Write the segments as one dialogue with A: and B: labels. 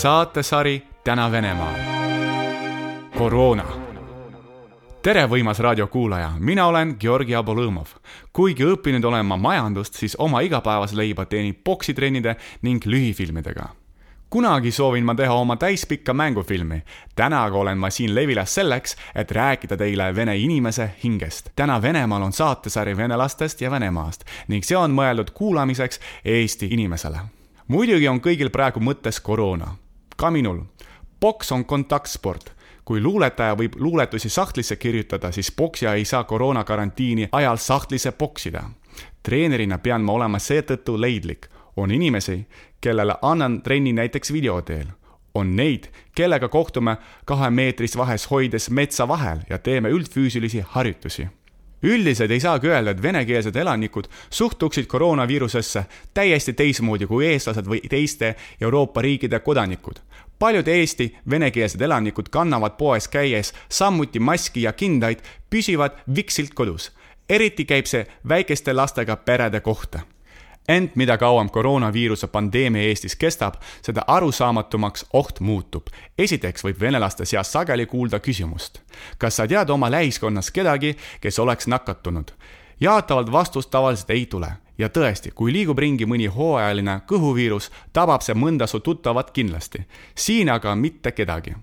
A: saatesari Täna Venemaal. koroona. tere, võimas raadiokuulaja, mina olen Georgi Abolõmov. kuigi õppinud olen ma majandust, siis oma igapäevase leiba teenin poksitrennide ning lühifilmidega kunagi soovin ma teha oma täispikka mängufilmi. täna aga olen ma siin Levilas selleks, et rääkida teile vene inimese hingest. täna Venemaal on saatesari venelastest ja Venemaast ning see on mõeldud kuulamiseks Eesti inimesele. muidugi on kõigil praegu mõttes koroona ka minul. poks on kontaktsport kui luuletaja võib luuletusi sahtlisse kirjutada, siis poksija ei saa koroonakarantiini ajal sahtlisse poksida. treenerina pean ma olema seetõttu leidlik. on inimesi, kellele annan trenni näiteks video teel. on neid, kellega kohtume kahemeetrist vahes hoides metsa vahel ja teeme üldfüüsilisi harjutusi üldiselt ei saagi öelda, et venekeelsed elanikud suhtuksid koroonaviirusesse täiesti teistmoodi kui eestlased või teiste Euroopa riikide kodanikud. Paljud Eesti venekeelsed elanikud kannavad poes käies samuti maski ja kindaid, püsivad viksilt kodus. eriti käib see väikeste lastega perede kohta ent mida kauem koroonaviiruse pandeemia Eestis kestab, seda arusaamatumaks oht muutub. esiteks võib venelaste seas sageli kuulda küsimust. kas sa tead oma lähiskonnas kedagi, kes oleks nakatunud? jaatavat vastust tavaliselt ei tule ja tõesti, kui liigub ringi mõni hooajaline kõhuviirus, tabab see mõnda su tuttavat kindlasti. siin aga mitte kedagi.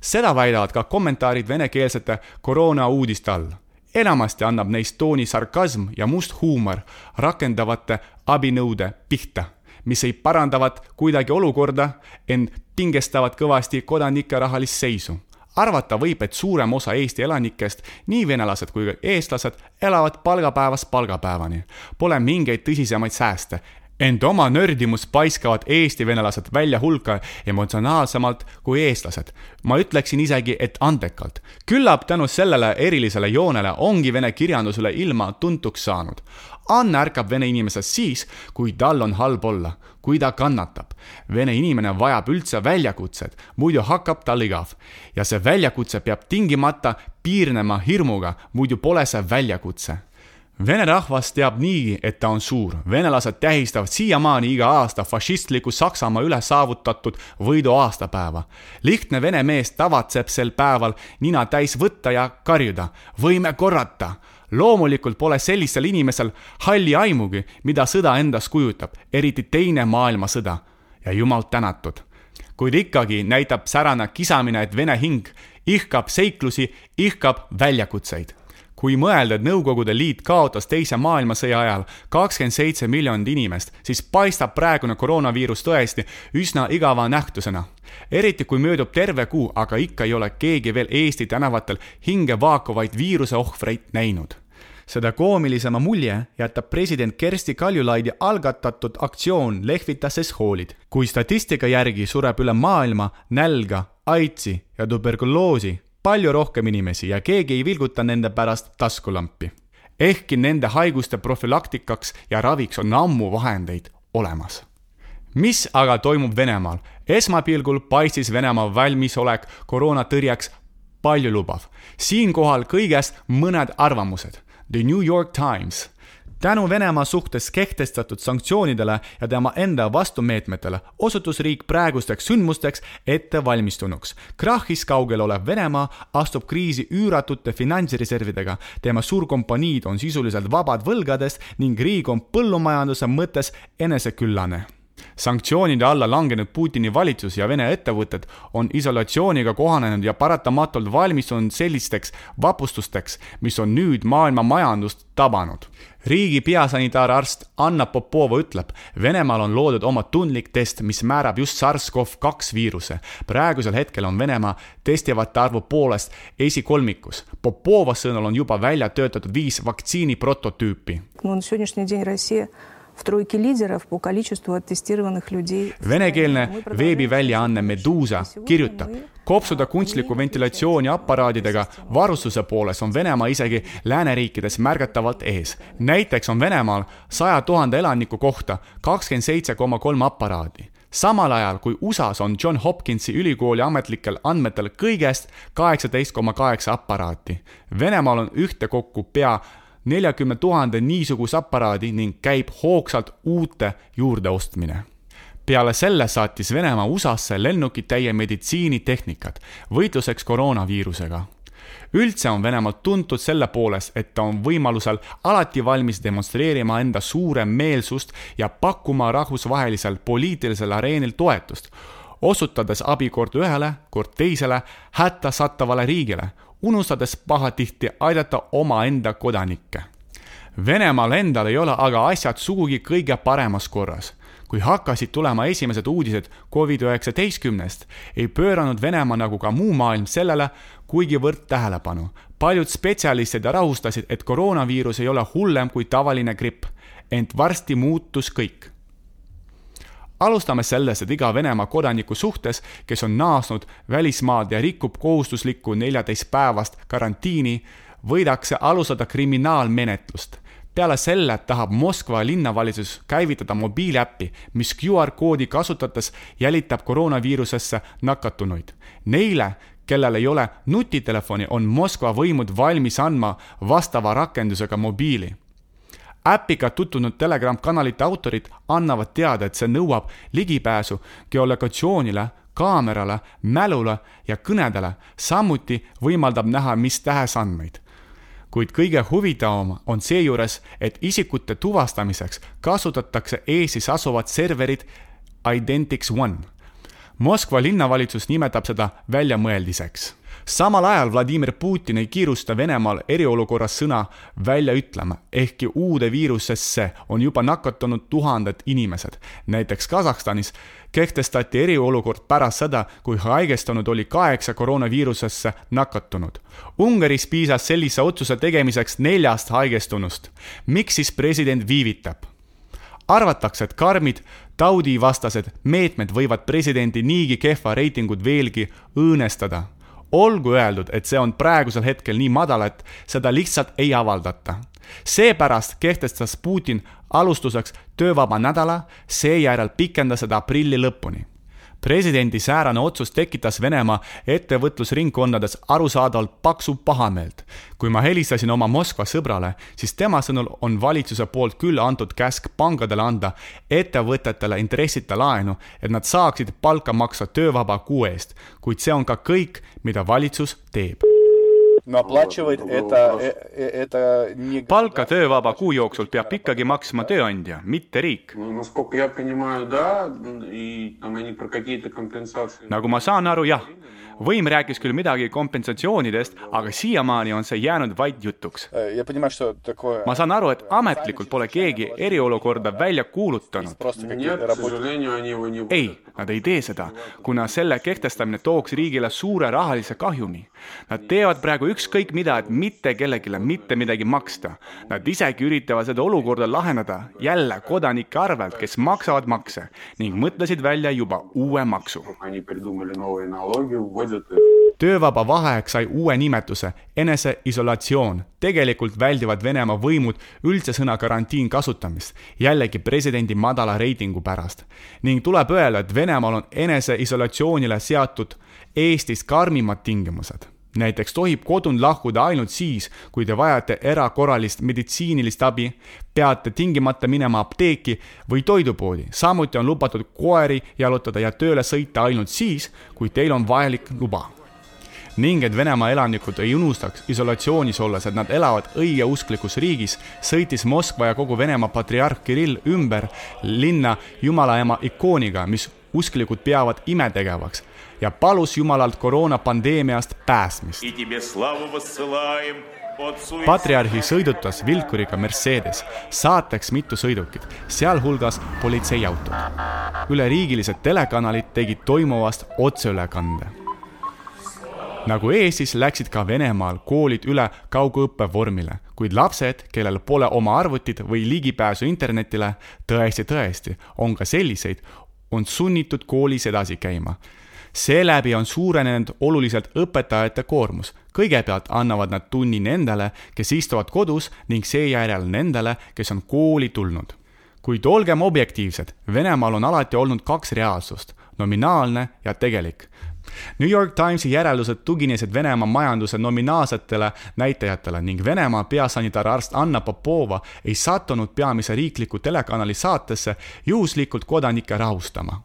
A: seda väidavad ka kommentaarid venekeelsete koroona uudiste all enamasti annab neist tooni sarkasm ja must huumor rakendavate abinõude pihta, mis ei parandavat kuidagi olukorda, ent pingestavad kõvasti kodanike rahalist seisu. Arvata võib, et suurem osa Eesti elanikest, nii venelased kui ka eestlased, elavad palgapäevast palgapäevani. Pole mingeid tõsisemaid sääste ent oma nördimust paiskavad Eesti venelased välja hulka emotsionaalsemalt kui eestlased. ma ütleksin isegi, et andekalt. küllap tänu sellele erilisele joonele ongi vene kirjandus üle ilma tuntuks saanud. Anne ärkab vene inimesest siis, kui tal on halb olla, kui ta kannatab. Vene inimene vajab üldse väljakutset, muidu hakkab tal igav. ja see väljakutse peab tingimata piirnema hirmuga, muidu pole see väljakutse Vene rahvas teab niigi, et ta on suur. venelased tähistavad siiamaani iga aasta fašistliku Saksamaa üle saavutatud võidu aastapäeva. lihtne vene mees tavatseb sel päeval nina täis võtta ja karjuda. võime korrata. Loomulikult pole sellisel inimesel halli aimugi, mida sõda endast kujutab, eriti Teine maailmasõda. ja jumal tänatud. kuid ikkagi näitab särane kisamine, et vene hing ihkab seiklusi, ihkab väljakutseid kui mõelda, et Nõukogude Liit kaotas Teise maailmasõja ajal kakskümmend seitse miljonit inimest, siis paistab praegune koroonaviirus tõesti üsna igava nähtusena. eriti kui möödub terve kuu, aga ikka ei ole keegi veel Eesti tänavatel hinge vaakuvaid viiruseohvreid näinud seda koomilisema mulje jätab president Kersti Kaljulaidi algatatud aktsioon Lehvita sest hoolid. kui statistika järgi sureb üle maailma nälga, aidsi ja tuberkuloosi, palju rohkem inimesi ja keegi ei vilguta nende pärast taskulampi. ehkki nende haiguste profülaktikaks ja raviks on ammu vahendeid olemas. mis aga toimub Venemaal? esmapilgul paistis Venemaa valmisolek koroonatõrjeks paljulubav. siinkohal kõigest mõned arvamused. The New York Times. Tänu Venemaa suhtes kehtestatud sanktsioonidele ja tema enda vastumeetmetele osutus riik praegusteks sündmusteks ettevalmistunuks. krahhis kaugel olev Venemaa astub kriisi üüratute finantsreservidega, tema suurkompaniid on sisuliselt vabad võlgadest ning riik on põllumajanduse mõttes eneseküllane sanktsioonide alla langenud Putini valitsus ja Vene ettevõtted on isolatsiooniga kohanenud ja paratamatult valmistunud sellisteks vapustusteks, mis on nüüd maailma majandust tabanud. riigi peasanitaararst Anna Popova ütleb, Venemaal on loodud oma tundlik test, mis määrab just SARS-CoV-2 viiruse. praegusel hetkel on Venemaa testivate arvu poolest esikolmikus. Popova sõnul on juba välja töötatud viis vaktsiini prototüüpi. on tänasel päeval Rootsi Venekeelne veebiväljaanne Meduusa kirjutab, kopsuda kunstliku ventilatsiooni aparaadidega varustuse pooles on Venemaa isegi lääneriikides märgatavalt ees. näiteks on Venemaal saja tuhande elaniku kohta kakskümmend seitse koma kolm aparaadi samal ajal kui USA-s on John Hopkinsi ülikooli ametlikel andmetel kõigest kaheksateist koma kaheksa aparaati. Venemaal on ühtekokku pea neljakümne tuhande niisuguse aparaadi ning käib hoogsalt uute juurdeostmine. peale selle saatis Venemaa USA-sse lennukitäie meditsiinitehnikat võitluseks koroonaviirusega. üldse on Venemaalt tuntud selle poolest, et ta on võimalusel alati valmis demonstreerima enda suurem meelsust ja pakkuma rahvusvahelisel poliitilisel areenil toetust, osutades abi kord ühele, kord teisele hätta sattavale riigile, unustades pahatihti aidata omaenda kodanikke. Venemaal endal ei ole aga asjad sugugi kõige paremas korras. Kui hakkasid tulema esimesed uudised Covid-19-st, ei pööranud Venemaa nagu ka muu maailm sellele kuigivõrd tähelepanu. paljud spetsialistid rahustasid, et koroonaviirus ei ole hullem kui tavaline gripp, ent varsti muutus kõik alustame sellest, et iga Venemaa kodaniku suhtes, kes on naasnud välismaalt ja rikub kohustuslikku neljateistpäevast karantiini, võidakse alustada kriminaalmenetlust peale selle tahab Moskva linnavalitsus käivitada mobiiliäppi, mis QR-koodi kasutades jälitab koroonaviirusesse nakatunuid. Neile, kellel ei ole nutitelefoni, on Moskva võimud valmis andma vastava rakendusega mobiili. Äpiga tutvunud Telegram kanalite autorid annavad teada, et see nõuab ligipääsu geolokatsioonile, kaamerale, mälule ja kõnedele, samuti võimaldab näha mis tahes andmeid. Kuid kõige huvitavam on seejuures, et isikute tuvastamiseks kasutatakse Eestis asuvat serverit Identix One. Moskva linnavalitsus nimetab seda väljamõeldiseks samal ajal Vladimir Putin ei kiirusta Venemaal eriolukorras sõna välja ütlema, ehkki uude viirusesse on juba nakatunud tuhanded inimesed. näiteks Kasahstanis kehtestati eriolukord pärast seda, kui haigestunud oli kaheksa koroonaviirusesse nakatunut. Ungaris piisas sellise otsuse tegemiseks neljast haigestunust. miks siis president viivitab? arvatakse, et karmid taudivastased meetmed võivad presidendi niigi kehva reitingut veelgi õõnestada olgu öeldud, et see on praegusel hetkel nii madal, et seda lihtsalt ei avaldata. seepärast kehtestas Putin alustuseks töövaba nädala, seejärel pikendas seda aprilli lõpuni presidendi säärane otsus tekitas Venemaa ettevõtlusringkondades arusaadavalt paksu pahameelt. kui ma helistasin oma Moskva sõbrale, siis tema sõnul on valitsuse poolt küll antud käsk pangadele anda ettevõtetele intressita laenu, et nad saaksid palka maksta töövaba kuu eest, kuid see on ka kõik, mida valitsus teeb
B: no aplaatšivaid, eta, e-
A: e- eta nii... palka töövaba kuu jooksul peab ikkagi maksma tööandja, mitte riik. nagu ma saan aru, jah võim rääkis küll midagi kompensatsioonidest, aga siiamaani on see jäänud vaid jutuks. ma saan aru, et ametlikult pole keegi eriolukorda välja kuulutanud. ei, nad ei tee seda, kuna selle kehtestamine tooks riigile suure rahalise kahjumi. Nad teevad praegu ükskõik mida, et mitte kellelegi mitte midagi maksta. Nad isegi üritavad seda olukorda lahendada jälle kodanike arvelt, kes maksavad makse ning mõtlesid välja juba uue maksu
B: töövaba vaheaeg sai uue nimetuse, eneseisolatsioon. tegelikult väldivad Venemaa võimud üldse sõna karantiin kasutamist, jällegi presidendi madala reitingu pärast. ning tuleb öelda, et Venemaal on eneseisolatsioonile seatud Eestis karmimad tingimused näiteks tohib kodunt lahkuda ainult siis, kui te vajate erakorralist meditsiinilist abi, peate tingimata minema apteeki või toidupoodi. samuti on lubatud koeri jalutada ja tööle sõita ainult siis, kui teil on vajalik luba ning et Venemaa elanikud ei unustaks isolatsioonis olles, et nad elavad õigeusklikus riigis, sõitis Moskva ja kogu Venemaa patriarh Kirill ümber linna Jumalaema ikooniga, mis usklikud peavad imetegevaks ja palus Jumalalt koroonapandeemiast päästmist. patriarhi sõidutas vilkuriga Mercedes, saateks mitu sõidukit, sealhulgas politseiautod. üleriigilised telekanalid tegid toimuvast otseülekande nagu Eestis läksid ka Venemaal koolid üle kaugõppe vormile, kuid lapsed, kellel pole oma arvutit või ligipääsu internetile, tõesti-tõesti, on ka selliseid, on sunnitud koolis edasi käima seeläbi on suurenenud oluliselt õpetajate koormus. kõigepealt annavad nad tunni nendele, kes istuvad kodus ning seejärel nendele, kes on kooli tulnud. kuid olgem objektiivsed, Venemaal on alati olnud kaks reaalsust, nominaalne ja tegelik.
A: New York Timesi järeldused tuginesid Venemaa majanduse nominaalsetele näitajatele ning Venemaa peasanitaararst Anna Popova ei sattunud peamise riikliku telekanali saatesse juhuslikult kodanikke rahustama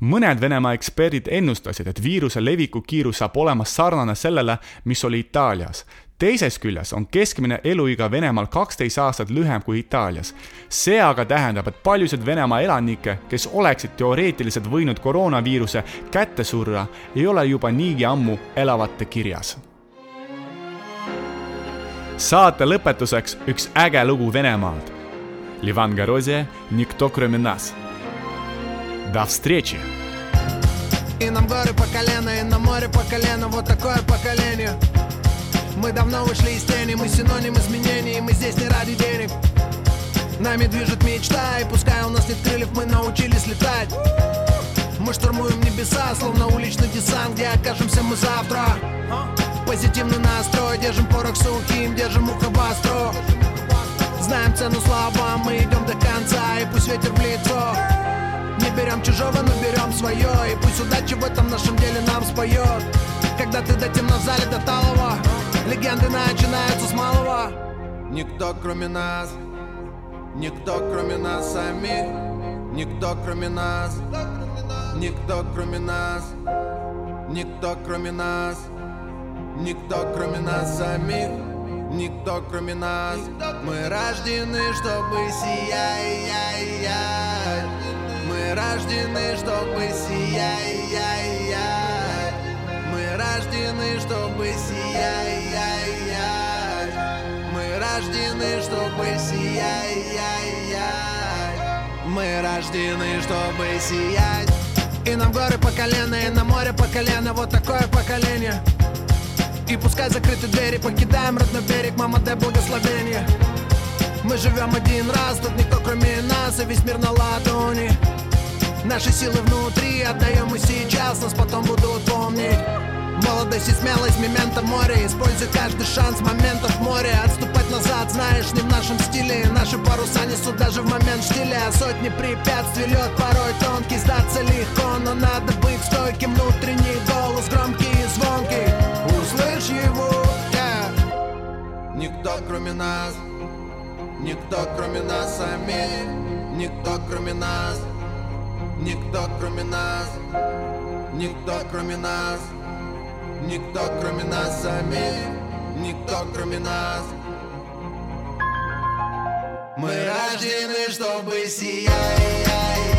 A: mõned Venemaa eksperdid ennustasid, et viiruse leviku kiirus saab olema sarnane sellele, mis oli Itaalias. teisest küljest on keskmine eluiga Venemaal kaksteist aastat lühem kui Itaalias. see aga tähendab, et paljusid Venemaa elanikke, kes oleksid teoreetiliselt võinud koroonaviiruse kätte surra, ei ole juba niigi ammu elavate kirjas saate lõpetuseks üks äge lugu Venemaalt. Livan Garozie, Nikto Krominas До встречи!
C: И нам горы по колено, и на море по колено, вот такое поколение. Мы давно ушли из тени, мы синоним изменений, мы здесь не ради денег. Нами движет мечта, и пускай у нас нет крыльев, мы научились летать. Мы штурмуем небеса, словно уличный десант, где окажемся мы завтра. Позитивный настрой, держим порох сухим, держим ухо востро. Знаем цену словам, мы идем до конца, и пусть ветер в лицо. Не берем чужого, но берем свое, и пусть удача в этом нашем деле нам споет. Когда ты до темно в зале до талого Легенды начинаются с малого. Никто кроме нас Никто кроме нас самих Никто кроме нас Никто кроме нас Никто кроме нас Никто кроме нас самих Никто кроме нас. Мы рождены, чтобы сиять Мы рождены, чтобы сиять рождены, чтобы сиять. Мы рождены, чтобы сиять. Мы рождены, чтобы сиять. И нам горы по колено, и на море по колено, вот такое поколение. И пускай закрыты двери, покидаем родной берег, мама, дай благословение. Мы живем один раз, тут никто кроме нас, и весь мир на ладони. Наши силы внутри отдаем мы сейчас, нас потом будут помнить. Молодость и смелость, мемента море Используй каждый шанс, моментов море. Отступать назад, знаешь, не в нашем стиле. Наши паруса несут даже в момент штиля. Сотни препятствий, лед порой тонкий Сдаться легко, но надо быть стойким. Внутренний голос громкий и звонкий. Услышь его, yeah. Никто кроме нас Никто кроме нас самих Никто кроме нас Никто кроме нас. Никто кроме нас. Никто кроме нас самих, никто кроме нас. Мы рождены, чтобы сиять